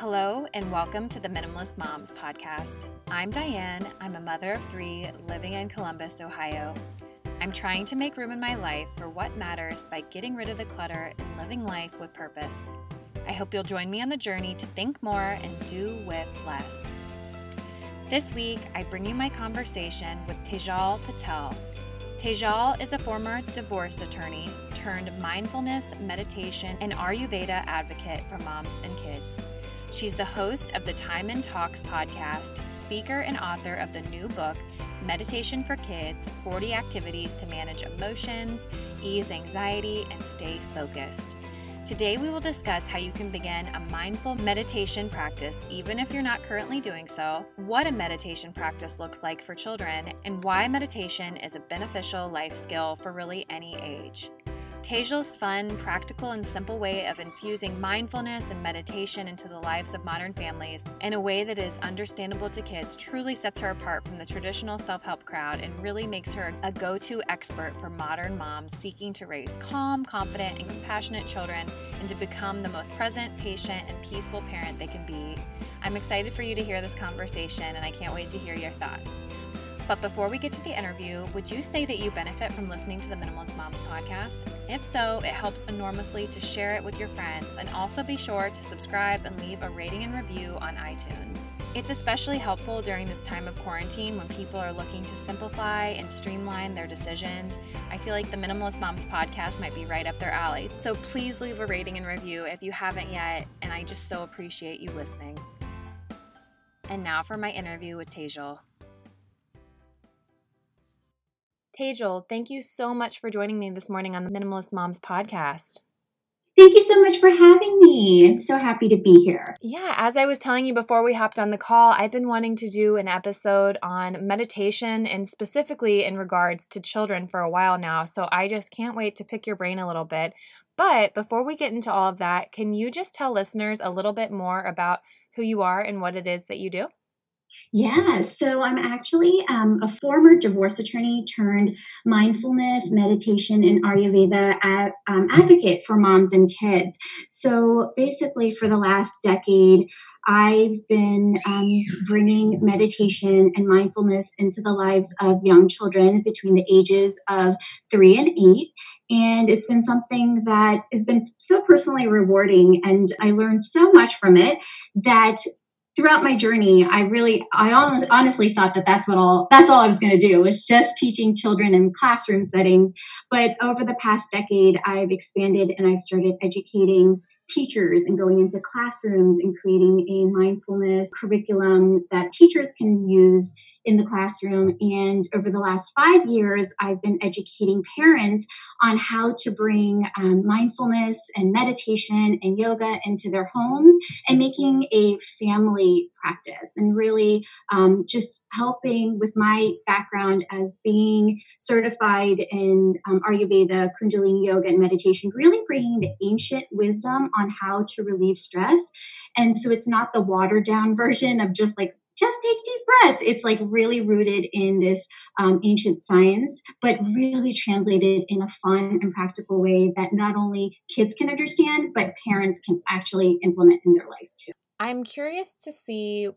Hello, and welcome to the Minimalist Moms podcast. I'm Diane. I'm a mother of three living in Columbus, Ohio. I'm trying to make room in my life for what matters by getting rid of the clutter and living life with purpose. I hope you'll join me on the journey to think more and do with less. This week, I bring you my conversation with Tejal Patel. Tejal is a former divorce attorney turned mindfulness, meditation, and Ayurveda advocate for moms and kids. She's the host of the Time-In Talks podcast, speaker and author of the new book, Meditation for Kids 40 Activities to Manage Emotions, Ease Anxiety, and Stay Focused. Today, we will discuss how you can begin a mindful meditation practice, even if you're not currently doing so, what a meditation practice looks like for children, and why meditation is a beneficial life skill for really any age. Tejal's fun, practical, and simple way of infusing mindfulness and meditation into the lives of modern families in a way that is understandable to kids truly sets her apart from the traditional self help crowd and really makes her a go to expert for modern moms seeking to raise calm, confident, and compassionate children and to become the most present, patient, and peaceful parent they can be. I'm excited for you to hear this conversation and I can't wait to hear your thoughts. But before we get to the interview, would you say that you benefit from listening to the Minimalist Moms podcast? If so, it helps enormously to share it with your friends and also be sure to subscribe and leave a rating and review on iTunes. It's especially helpful during this time of quarantine when people are looking to simplify and streamline their decisions. I feel like the Minimalist Moms podcast might be right up their alley. So please leave a rating and review if you haven't yet, and I just so appreciate you listening. And now for my interview with Tejal. Tejal, thank you so much for joining me this morning on the Minimalist Moms podcast. Thank you so much for having me. I'm so happy to be here. Yeah, as I was telling you before we hopped on the call, I've been wanting to do an episode on meditation and specifically in regards to children for a while now. So I just can't wait to pick your brain a little bit. But before we get into all of that, can you just tell listeners a little bit more about who you are and what it is that you do? Yeah, so I'm actually um, a former divorce attorney turned mindfulness, meditation, and Ayurveda ad, um, advocate for moms and kids. So basically, for the last decade, I've been um, bringing meditation and mindfulness into the lives of young children between the ages of three and eight. And it's been something that has been so personally rewarding. And I learned so much from it that throughout my journey, I really, I honestly thought that that's what all, that's all I was going to do was just teaching children in classroom settings. But over the past decade, I've expanded and I've started educating teachers and going into classrooms and creating a mindfulness curriculum that teachers can use in the classroom. And over the last five years, I've been educating parents on how to bring um, mindfulness and meditation and yoga into their homes and making a family practice and really um, just helping with my background as being certified in um, Ayurveda, Kundalini yoga, and meditation, really bringing the ancient wisdom on how to relieve stress. And so it's not the watered down version of just like just take deep breaths. It's like really rooted in this um, ancient science, but really translated in a fun and practical way that not only kids can understand, but parents can actually implement in their life too. I'm curious to see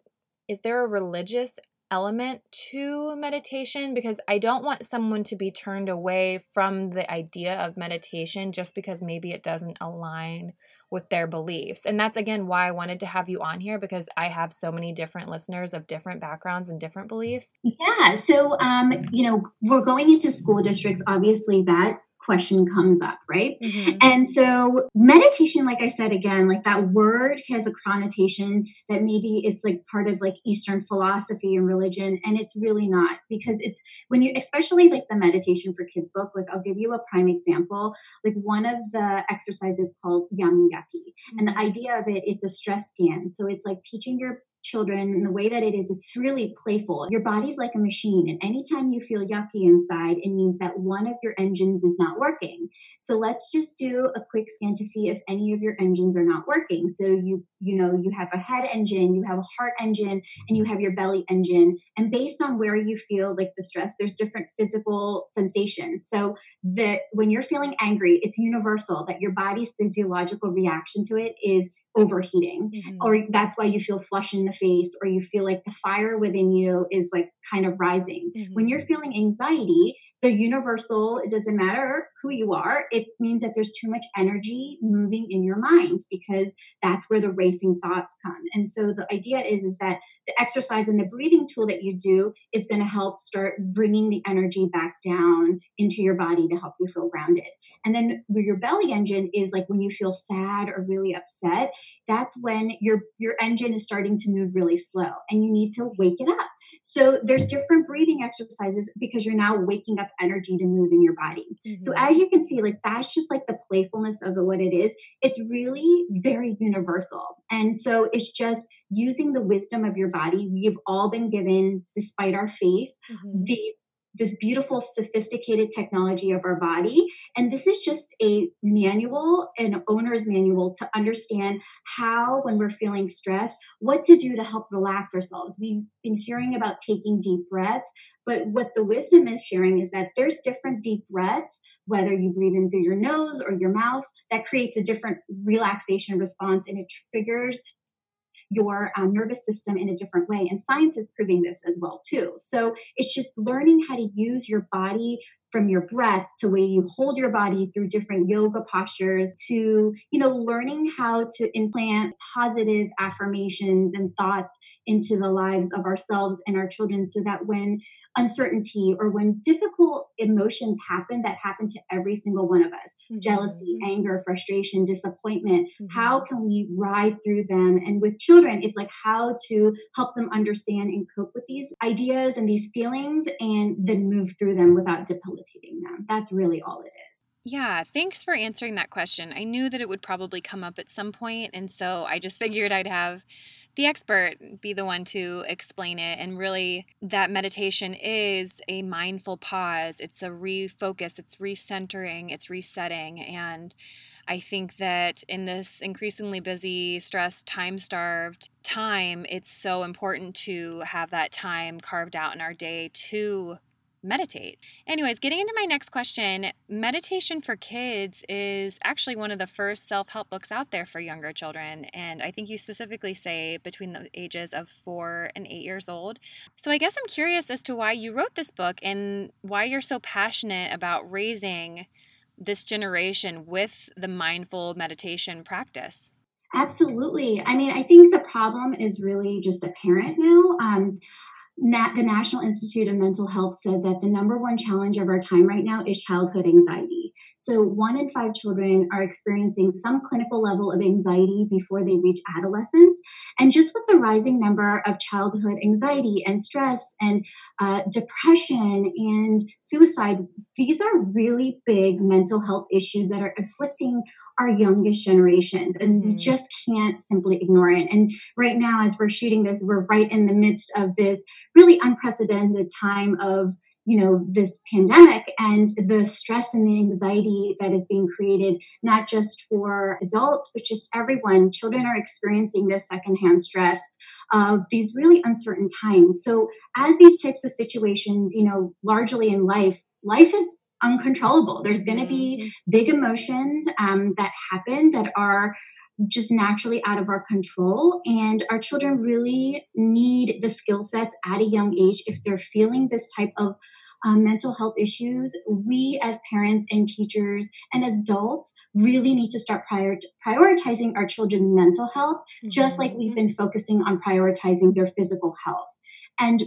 is there a religious element to meditation because I don't want someone to be turned away from the idea of meditation just because maybe it doesn't align with their beliefs. And that's again why I wanted to have you on here because I have so many different listeners of different backgrounds and different beliefs. Yeah. So, um, you know, we're going into school districts. Obviously, that question comes up, right? Mm-hmm. And so meditation, like I said again, like that word has a connotation that maybe it's like part of like Eastern philosophy and religion, and it's really not because it's when you, especially like the meditation for kids book. Like I'll give you a prime example. Like one of the exercises called Yum Yucky, mm-hmm. and the idea of it, it's a stress scan. So it's like teaching your children and the way that it is, it's really playful. Your body's like a machine, and anytime you feel yucky inside, it means that one of your engines is not working. So let's just do a quick scan to see if any of your engines are not working. So you you know you have a head engine, you have a heart engine, and you have your belly engine. And based on where you feel like the stress, there's different physical sensations. So that when you're feeling angry, it's universal that your body's physiological reaction to it is overheating mm-hmm. or that's why you feel flush in the face or you feel like the fire within you is like kind of rising mm-hmm. when you're feeling anxiety the universal it doesn't matter who you are it means that there's too much energy moving in your mind because that's where the racing thoughts come and so the idea is is that the exercise and the breathing tool that you do is going to help start bringing the energy back down into your body to help you feel grounded and then where your belly engine is like when you feel sad or really upset that's when your your engine is starting to move really slow and you need to wake it up so there's different breathing exercises because you're now waking up energy to move in your body. Mm-hmm. So as you can see, like that's just like the playfulness of what it is. It's really very universal. And so it's just using the wisdom of your body. We've all been given, despite our faith, mm-hmm. the this beautiful sophisticated technology of our body. And this is just a manual an owner's manual to understand how when we're feeling stressed what to do to help relax ourselves. We've been hearing about taking deep breaths but what the wisdom is sharing is that there's different deep breaths whether you breathe in through your nose or your mouth that creates a different relaxation response and it triggers your um, nervous system in a different way. And science is proving this as well too. So it's just learning how to use your body from your breath to way you hold your body through different yoga postures to you know learning how to implant positive affirmations and thoughts into the lives of ourselves and our children so that when uncertainty or when difficult emotions happen that happen to every single one of us mm-hmm. jealousy mm-hmm. anger frustration disappointment mm-hmm. how can we ride through them and with children it's like how to help them understand and cope with these ideas and these feelings and then move through them without debilitating them that's really all it is yeah, thanks for answering that question. I knew that it would probably come up at some point, and so I just figured I'd have the expert be the one to explain it. And really, that meditation is a mindful pause, it's a refocus, it's recentering, it's resetting. And I think that in this increasingly busy, stressed, time starved time, it's so important to have that time carved out in our day to meditate. Anyways, getting into my next question Meditation for Kids is actually one of the first self help books out there for younger children. And I think you specifically say between the ages of four and eight years old. So I guess I'm curious as to why you wrote this book and why you're so passionate about raising this generation with the mindful meditation practice. Absolutely. I mean, I think the problem is really just apparent now. Um, Nat, the National Institute of Mental Health said that the number one challenge of our time right now is childhood anxiety. So, one in five children are experiencing some clinical level of anxiety before they reach adolescence. And just with the rising number of childhood anxiety and stress and uh, depression and suicide, these are really big mental health issues that are afflicting our youngest generations and mm-hmm. we just can't simply ignore it. And right now as we're shooting this we're right in the midst of this really unprecedented time of you know this pandemic and the stress and the anxiety that is being created not just for adults but just everyone. Children are experiencing this secondhand stress of these really uncertain times. So as these types of situations you know largely in life life is uncontrollable. There's going to be mm-hmm. big emotions um, that happen that are just naturally out of our control. And our children really need the skill sets at a young age if they're feeling this type of um, mental health issues. We, as parents and teachers and as adults, really need to start prior- prioritizing our children's mental health, mm-hmm. just like we've been focusing on prioritizing their physical health. And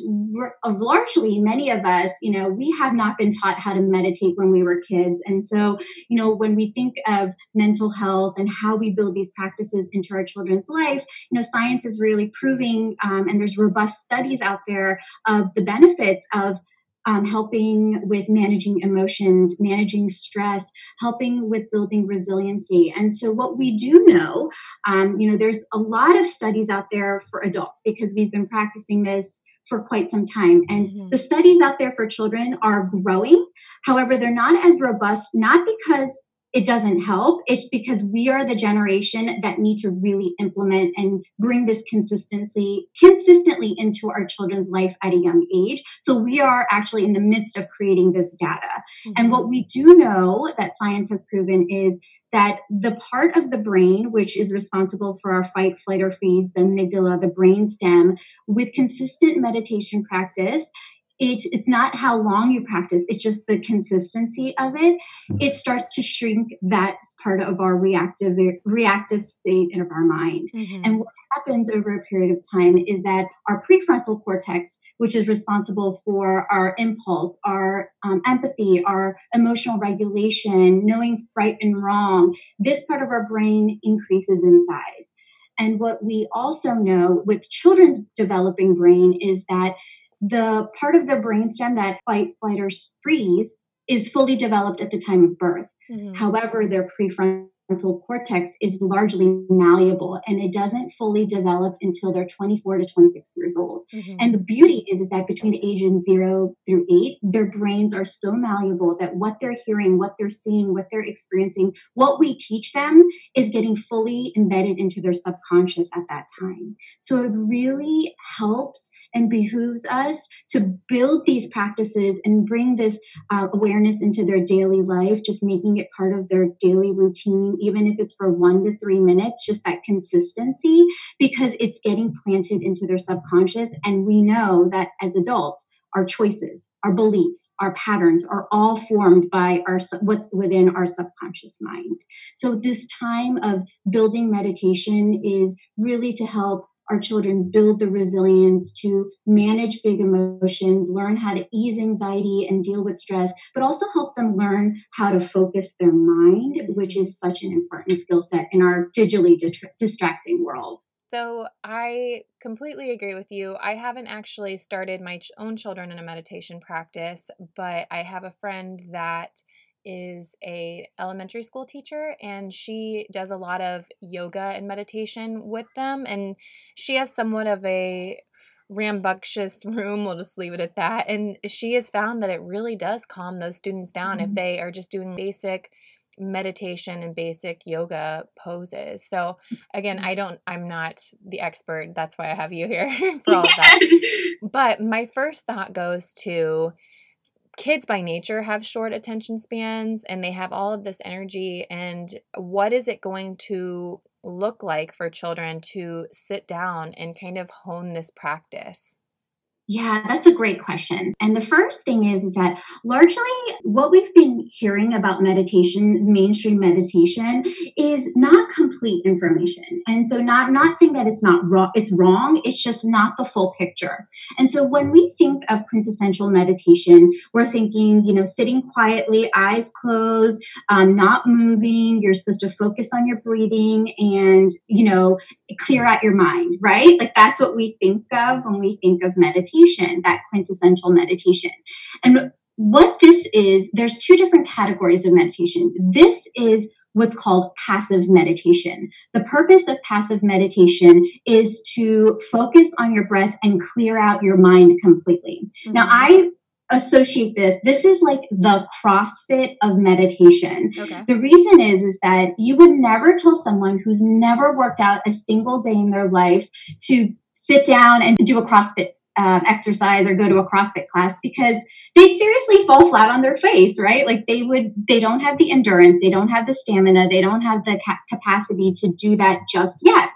largely, many of us, you know, we have not been taught how to meditate when we were kids. And so, you know, when we think of mental health and how we build these practices into our children's life, you know, science is really proving, um, and there's robust studies out there of the benefits of um, helping with managing emotions, managing stress, helping with building resiliency. And so, what we do know, um, you know, there's a lot of studies out there for adults because we've been practicing this for quite some time. And mm-hmm. the studies out there for children are growing. However, they're not as robust, not because it doesn't help. It's because we are the generation that need to really implement and bring this consistency consistently into our children's life at a young age. So we are actually in the midst of creating this data. Mm-hmm. And what we do know that science has proven is that the part of the brain which is responsible for our fight, flight, or freeze, the amygdala, the brain stem, with consistent meditation practice, it, it's not how long you practice it's just the consistency of it mm-hmm. it starts to shrink that part of our reactive reactive state of our mind mm-hmm. and what happens over a period of time is that our prefrontal cortex which is responsible for our impulse our um, empathy our emotional regulation knowing right and wrong this part of our brain increases in size and what we also know with children's developing brain is that the part of the brainstem that fight, flight, or freeze is fully developed at the time of birth. Mm-hmm. However, their prefrontal frontal cortex is largely malleable and it doesn't fully develop until they're 24 to 26 years old. Mm-hmm. And the beauty is, is that between the age of zero through eight, their brains are so malleable that what they're hearing, what they're seeing, what they're experiencing, what we teach them is getting fully embedded into their subconscious at that time. So it really helps and behooves us to build these practices and bring this uh, awareness into their daily life, just making it part of their daily routine even if it's for one to three minutes, just that consistency, because it's getting planted into their subconscious. And we know that as adults, our choices, our beliefs, our patterns are all formed by our what's within our subconscious mind. So this time of building meditation is really to help our children build the resilience to manage big emotions, learn how to ease anxiety and deal with stress, but also help them learn how to focus their mind, which mm-hmm. is such an important skill set in our digitally distracting world. So, I completely agree with you. I haven't actually started my own children in a meditation practice, but I have a friend that is a elementary school teacher and she does a lot of yoga and meditation with them and she has somewhat of a rambunctious room we'll just leave it at that and she has found that it really does calm those students down mm-hmm. if they are just doing basic meditation and basic yoga poses. So again, mm-hmm. I don't I'm not the expert. That's why I have you here for all of that. but my first thought goes to kids by nature have short attention spans and they have all of this energy and what is it going to look like for children to sit down and kind of hone this practice yeah, that's a great question. And the first thing is, is that largely what we've been hearing about meditation, mainstream meditation, is not complete information. And so not not saying that it's not wrong, it's wrong, it's just not the full picture. And so when we think of quintessential meditation, we're thinking, you know, sitting quietly, eyes closed, um, not moving, you're supposed to focus on your breathing and, you know, clear out your mind, right? Like that's what we think of when we think of meditation meditation, that quintessential meditation. And what this is, there's two different categories of meditation. This is what's called passive meditation. The purpose of passive meditation is to focus on your breath and clear out your mind completely. Mm-hmm. Now, I associate this this is like the crossfit of meditation okay. the reason is is that you would never tell someone who's never worked out a single day in their life to sit down and do a crossfit um, exercise or go to a CrossFit class because they'd seriously fall flat on their face, right? Like they would, they don't have the endurance, they don't have the stamina, they don't have the ca- capacity to do that just yet.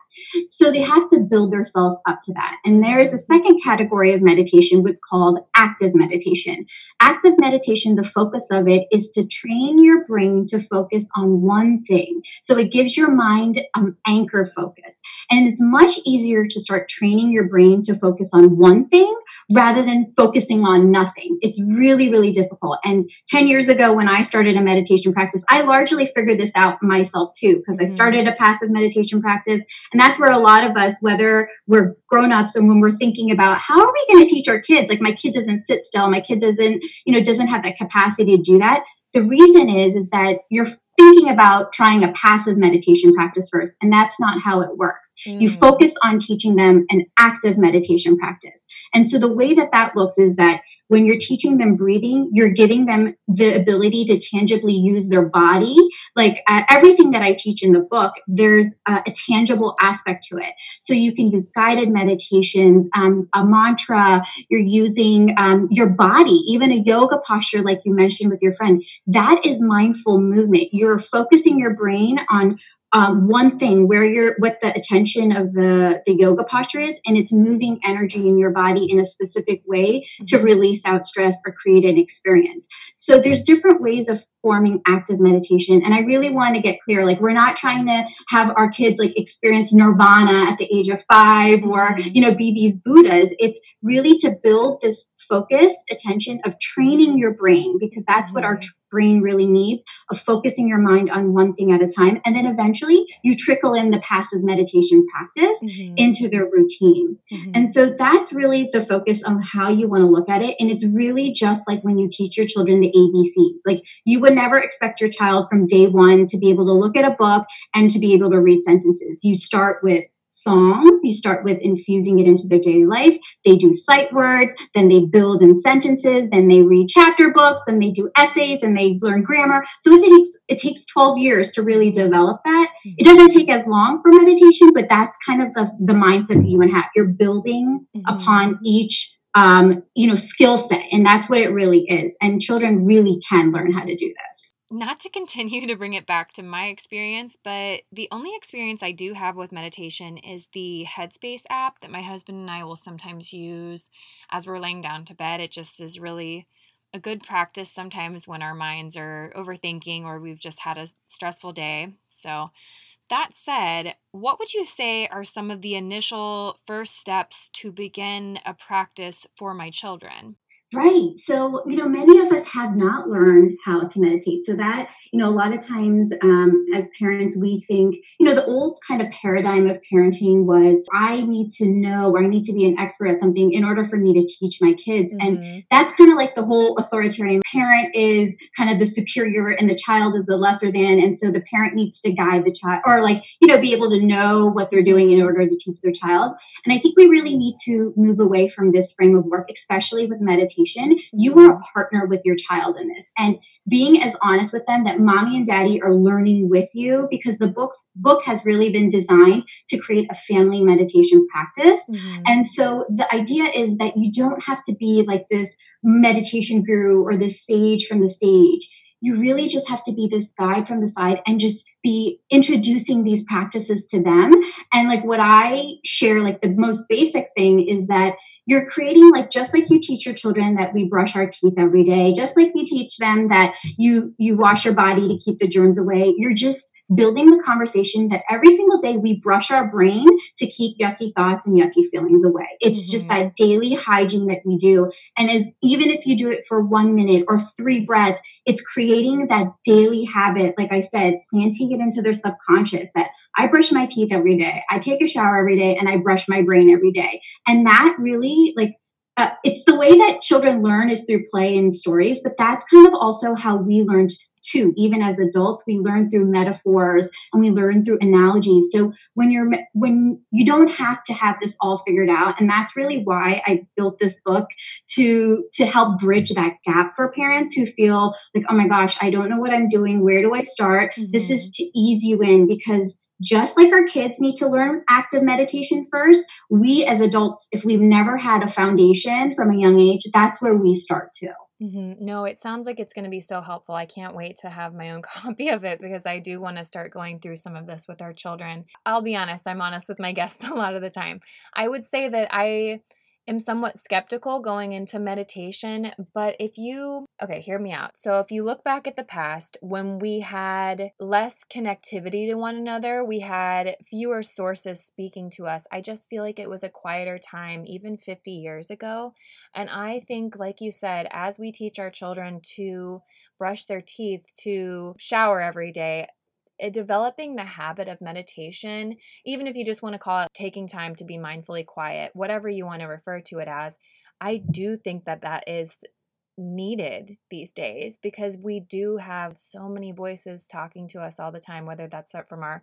So they have to build themselves up to that. And there is a second category of meditation, what's called active meditation. Active meditation, the focus of it is to train your brain to focus on one thing. So it gives your mind um, anchor focus. And it's much easier to start training your brain to focus on one thing rather than focusing on nothing. It's really, really difficult. And 10 years ago, when I started a meditation practice, I largely figured this out myself too, because I mm-hmm. started a passive meditation practice. And that's where a lot of us, whether we're grown-ups and when we're thinking about how are we going to teach our kids, like my kid doesn't sit still, my kid doesn't, you know, doesn't have that capacity to do that. The reason is, is that you're thinking about trying a passive meditation practice first. And that's not how it works. Mm. You focus on teaching them an active meditation practice. And so the way that that looks is that when you're teaching them breathing, you're giving them the ability to tangibly use their body. Like uh, everything that I teach in the book, there's a, a, tangible aspect to it. So you can use guided meditations, um, a mantra, you're using um, your body, even a yoga posture, like you mentioned with your friend. That is mindful movement. You're focusing your brain on um, one thing where you're what the attention of the the yoga posture is and it's moving energy in your body in a specific way to mm-hmm. release out stress or create an experience so there's different ways of forming active meditation and i really want to get clear like we're not trying to have our kids like experience nirvana at the age of five or mm-hmm. you know be these buddhas it's really to build this focused attention of training your brain because that's what our mm-hmm brain really needs of focusing your mind on one thing at a time. And then eventually you trickle in the passive meditation practice mm-hmm. into their routine. Mm-hmm. And so that's really the focus on how you want to look at it. And it's really just like when you teach your children the ABCs. Like you would never expect your child from day one to be able to look at a book and to be able to read sentences. You start with songs. You start with infusing it into their daily life. They do sight words, then they build in sentences, then they read chapter books, then they do essays and they learn grammar. So it takes it takes 12 years to really develop that. It doesn't take as long for meditation, but that's kind of the, the mindset that you want to have. You're building mm-hmm. upon each um, you know, skill set. And that's what it really is. And children really can learn how to do this not to continue to bring it back to my experience, but the only experience I do have with meditation is the Headspace app that my husband and I will sometimes use as we're laying down to bed. It just is really a good practice sometimes when our minds are overthinking or we've just had a stressful day. So, that said, what would you say are some of the initial first steps to begin a practice for my children? Right. So, you know, many of us have not learned how to meditate. So, that, you know, a lot of times um, as parents, we think, you know, the old kind of paradigm of parenting was I need to know or I need to be an expert at something in order for me to teach my kids. Mm-hmm. And that's kind of like the whole authoritarian parent is kind of the superior and the child is the lesser than. And so the parent needs to guide the child or like, you know, be able to know what they're doing in order to teach their child. And I think we really need to move away from this frame of work, especially with meditation meditation, you are a partner with your child in this. And being as honest with them that mommy and daddy are learning with you because the book's book has really been designed to create a family meditation practice. Mm-hmm. And so the idea is that you don't have to be like this meditation guru or this sage from the stage you really just have to be this guide from the side and just be introducing these practices to them. And like what I share, like the most basic thing is that you're creating like just like you teach your children that we brush our teeth every day just like you teach them that you you wash your body to keep the germs away. You're just building the conversation that every single day we brush our brain to keep yucky thoughts and yucky feelings away. It's mm-hmm. just that daily hygiene that we do. And as even if you do it for one minute or three breaths, it's creating that daily habit, like I said, planting it into their subconscious that I brush my teeth every day, I take a shower every day, and I brush my brain every day. And that really like uh, it's the way that children learn is through play and stories, but that's kind of also how we learned too. Even as adults, we learn through metaphors and we learn through analogies. So when you're when you don't have to have this all figured out, and that's really why I built this book to to help bridge that gap for parents who feel like, oh my gosh, I don't know what I'm doing. Where do I start? Mm-hmm. This is to ease you in because just like our kids need to learn active meditation first, we as adults, if we've never had a foundation from a young age, that's where we start too. Mm-hmm. No, it sounds like it's going to be so helpful. I can't wait to have my own copy of it because I do want to start going through some of this with our children. I'll be honest, I'm honest with my guests a lot of the time. I would say that I am somewhat skeptical going into meditation, but if you, okay, hear me out. So, if you look back at the past, when we had less connectivity to one another, we had fewer sources speaking to us. I just feel like it was a quieter time, even 50 years ago. And I think, like you said, as we teach our children to brush their teeth, to shower every day, Eh, developing the habit of meditation, even if you just want to call it taking time to be mindfully quiet, whatever you want to refer to it as, I do think that that is needed these days because we do have so many voices talking to us all the time, whether that's from our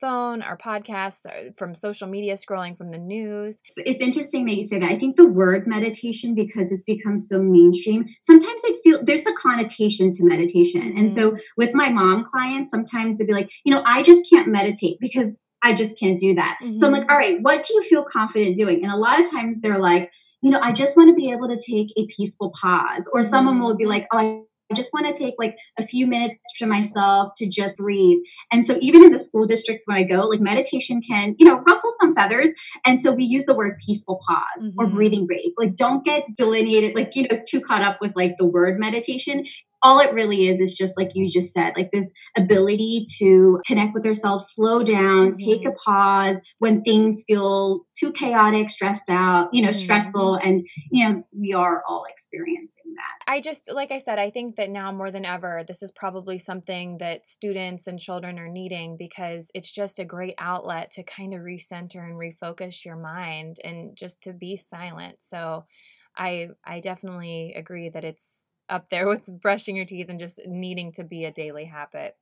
phone, our podcasts, uh, from social media scrolling, from the news. It's interesting that you say that. I think the word meditation, because it's become so mainstream, sometimes I feel there's a connotation to meditation. Mm-hmm. And so mm-hmm. with my mom clients, sometimes they'd be like, you know, I just can't meditate because I just can't do that. Mm-hmm. So I'm like, mm-hmm. all right, what do you feel confident doing? And a lot of times they're like, you know, I just want to be able to take a peaceful pause. Or someone will be mm-hmm. like, oh, I just want to take like a few minutes for myself to just breathe. And so even in the school districts when I go, like meditation can, you know, ruffle some feathers. And so we use the word peaceful pause mm-hmm. or breathing break. Like don't get delineated, like, you know, too caught up with like the word meditation all it really is is just like you just said like this ability to connect with yourself slow down mm-hmm. take a pause when things feel too chaotic stressed out you know mm-hmm. stressful and you know we are all experiencing that i just like i said i think that now more than ever this is probably something that students and children are needing because it's just a great outlet to kind of recenter and refocus your mind and just to be silent so i i definitely agree that it's up there with brushing your teeth and just needing to be a daily habit.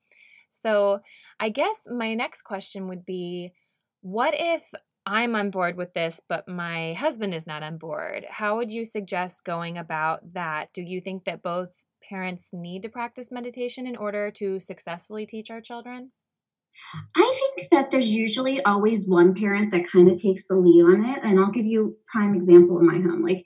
So, I guess my next question would be what if I'm on board with this, but my husband is not on board? How would you suggest going about that? Do you think that both parents need to practice meditation in order to successfully teach our children? I think that there's usually always one parent that kind of takes the lead on it. And I'll give you a prime example in my home. Like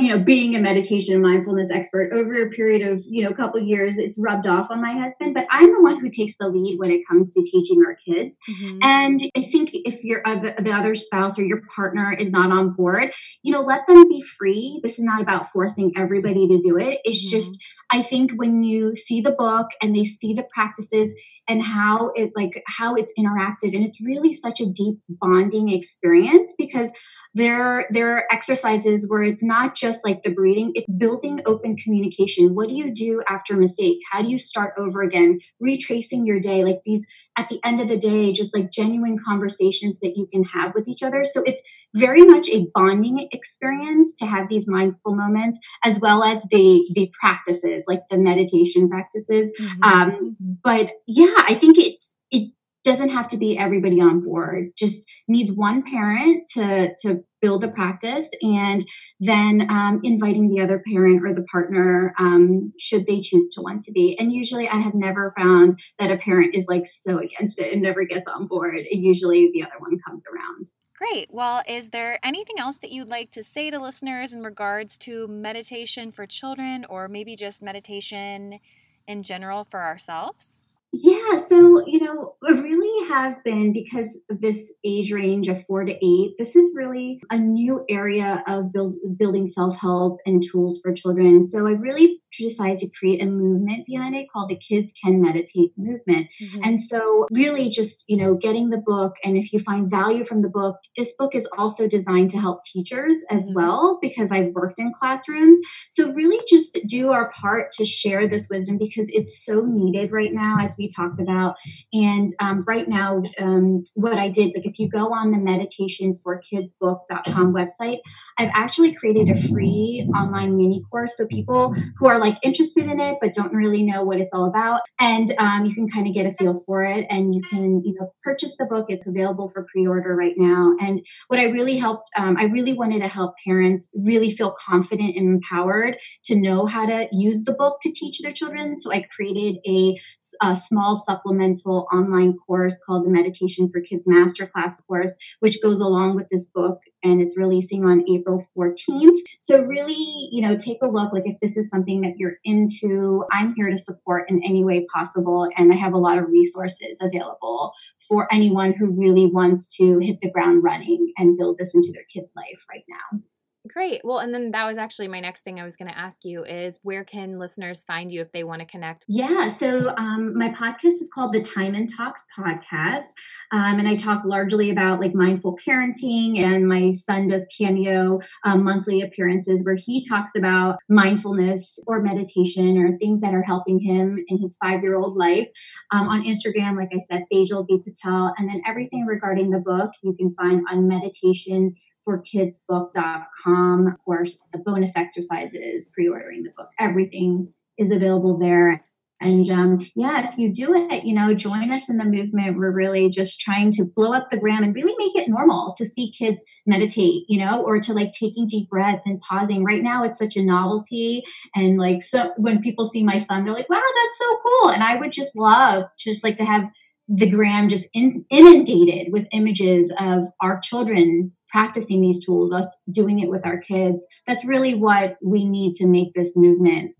you know, being a meditation and mindfulness expert over a period of, you know, a couple years, it's rubbed off on my husband. But I'm the one who takes the lead when it comes to teaching our kids. Mm-hmm. And I think if your uh, the other spouse or your partner is not on board, you know, let them be free. This is not about forcing everybody to do it. It's mm-hmm. just I think when you see the book and they see the practices and how it like how it's interactive and it's really such a deep bonding experience because there there are exercises where it's not just like the breathing it's building open communication. What do you do after a mistake? How do you start over again? Retracing your day like these at the end of the day just like genuine conversations that you can have with each other. So it's very much a bonding experience to have these mindful moments as well as the the practices like the meditation practices. Mm-hmm. um but yeah i think it's it doesn't have to be everybody on board just needs one parent to to build a practice and then um, inviting the other parent or the partner um, should they choose to want to be and usually i have never found that a parent is like so against it and never gets on board and usually the other one comes around Great. Well, is there anything else that you'd like to say to listeners in regards to meditation for children or maybe just meditation in general for ourselves? Yeah, so you know, I really have been because of this age range of four to eight. This is really a new area of build, building self help and tools for children. So I really decided to create a movement behind it called the Kids Can Meditate movement. Mm-hmm. And so, really, just you know, getting the book, and if you find value from the book, this book is also designed to help teachers as mm-hmm. well because I've worked in classrooms. So really, just do our part to share this wisdom because it's so needed right now as we we talked about. And um, right now, um, what I did, like if you go on the meditationforkidsbook.com website, I've actually created a free online mini course. So people who are like interested in it but don't really know what it's all about, and um, you can kind of get a feel for it, and you can you know purchase the book. It's available for pre-order right now. And what I really helped, um, I really wanted to help parents really feel confident and empowered to know how to use the book to teach their children. So I created a, a small supplemental online course called the Meditation for Kids Masterclass course, which goes along with this book and it's releasing on April 14th. So really, you know, take a look like if this is something that you're into, I'm here to support in any way possible and I have a lot of resources available for anyone who really wants to hit the ground running and build this into their kids' life right now. Great. Well, and then that was actually my next thing I was going to ask you is where can listeners find you if they want to connect? Yeah. So um, my podcast is called the Time-In Talks podcast. Um, and I talk largely about like mindful parenting. And my son does cameo um, monthly appearances where he talks about mindfulness or meditation or things that are helping him in his five year old life. Um, on Instagram, like I said, Tejal B. Patel. And then everything regarding the book you can find on meditation mentalhealthforkidsbook.com. Of course, the bonus exercises, pre ordering the book, everything is available there. And um, yeah, if you do it, you know, join us in the movement. We're really just trying to blow up the gram and really make it normal to see kids meditate, you know, or to like taking deep breaths and pausing. Right now, it's such a novelty. And like, so when people see my son, they're like, wow, that's so cool. And I would just love to just like to have the gram just in, inundated with images of our children practicing these tools, us doing it with our kids. That's really what we need to make this movement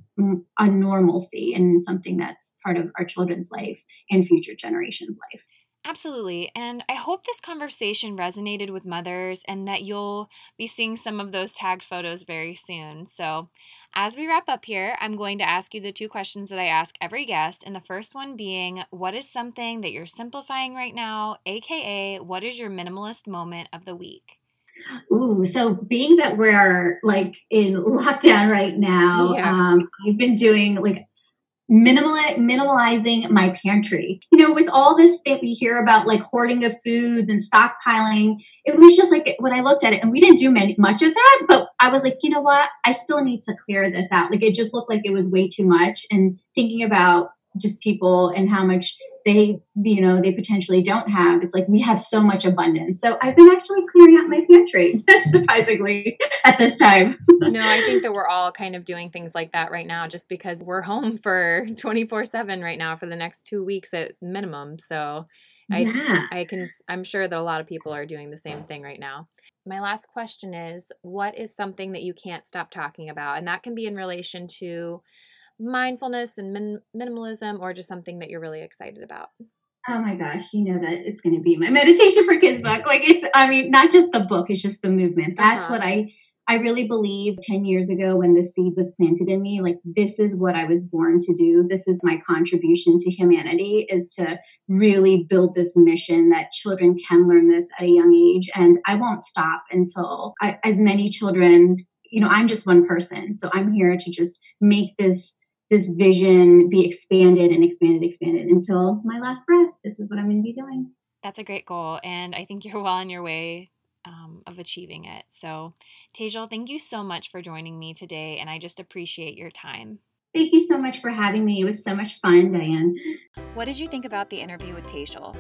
a normalcy and something that's part of our children's life and future generations' life. Absolutely. And I hope this conversation resonated with mothers and that you'll be seeing some of those tagged photos very soon. So, as we wrap up here, I'm going to ask you the two questions that I ask every guest. And the first one being, What is something that you're simplifying right now? AKA, what is your minimalist moment of the week? Ooh, so being that we're like in lockdown right now, yeah. um, I've been doing like minimal minimalizing my pantry. You know, with all this that we hear about like hoarding of foods and stockpiling, it was just like when I looked at it, and we didn't do many, much of that, but I was like, you know what? I still need to clear this out. Like it just looked like it was way too much. And thinking about just people and how much they you know they potentially don't have it's like we have so much abundance. So i've been actually clearing out my pantry surprisingly at this time. No i think that we're all kind of doing things like that right now just because we're home for 24 7 right now for the next two weeks at minimum. So I, yeah. I can i'm sure that a lot of people are doing the same thing right now. My last question is what is something that you can't stop talking about? And that can be in relation to mindfulness and min- minimalism or just something that you're really excited about? Oh my gosh, you know that it's going to be my meditation for kids book. Like it's I mean, not just the book, it's just the movement. That's uh-huh. what I I really believe 10 years ago when the seed was planted in me, like this is what I was born to do. This is my contribution to humanity is to really build this mission that children can learn this at a young age. And I won't stop until I, as many children, you know, I'm just one person. So I'm here to just make this this vision be expanded and expanded, expanded until my last breath. This is what I'm going to be doing. That's a great goal. And I think you're well on your way um, of achieving it. So, Tejal, thank you so much for joining me today. And I just appreciate your time. Thank you so much for having me. It was so much fun, Diane. What did you think about the interview with Tejal?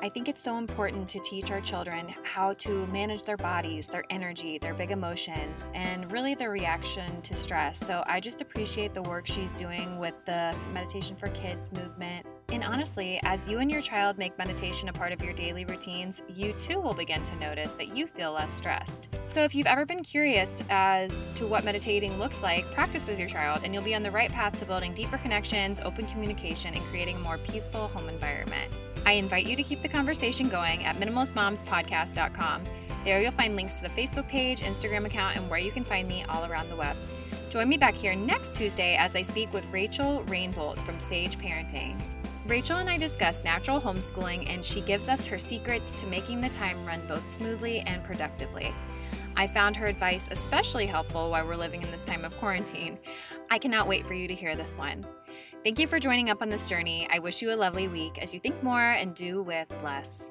I think it's so important to teach our children how to manage their bodies, their energy, their big emotions, and really their reaction to stress. So I just appreciate the work she's doing with the Meditation for Kids movement. And honestly, as you and your child make meditation a part of your daily routines, you too will begin to notice that you feel less stressed. So if you've ever been curious as to what meditating looks like, practice with your child, and you'll be on the right path to building deeper connections, open communication, and creating a more peaceful home environment. I invite you to keep the conversation going at minimalistmomspodcast.com. There you'll find links to the Facebook page, Instagram account, and where you can find me all around the web. Join me back here next Tuesday as I speak with Rachel Rainbolt from Sage Parenting. Rachel and I discuss natural homeschooling, and she gives us her secrets to making the time run both smoothly and productively. I found her advice especially helpful while we're living in this time of quarantine. I cannot wait for you to hear this one. Thank you for joining up on this journey. I wish you a lovely week as you think more and do with less.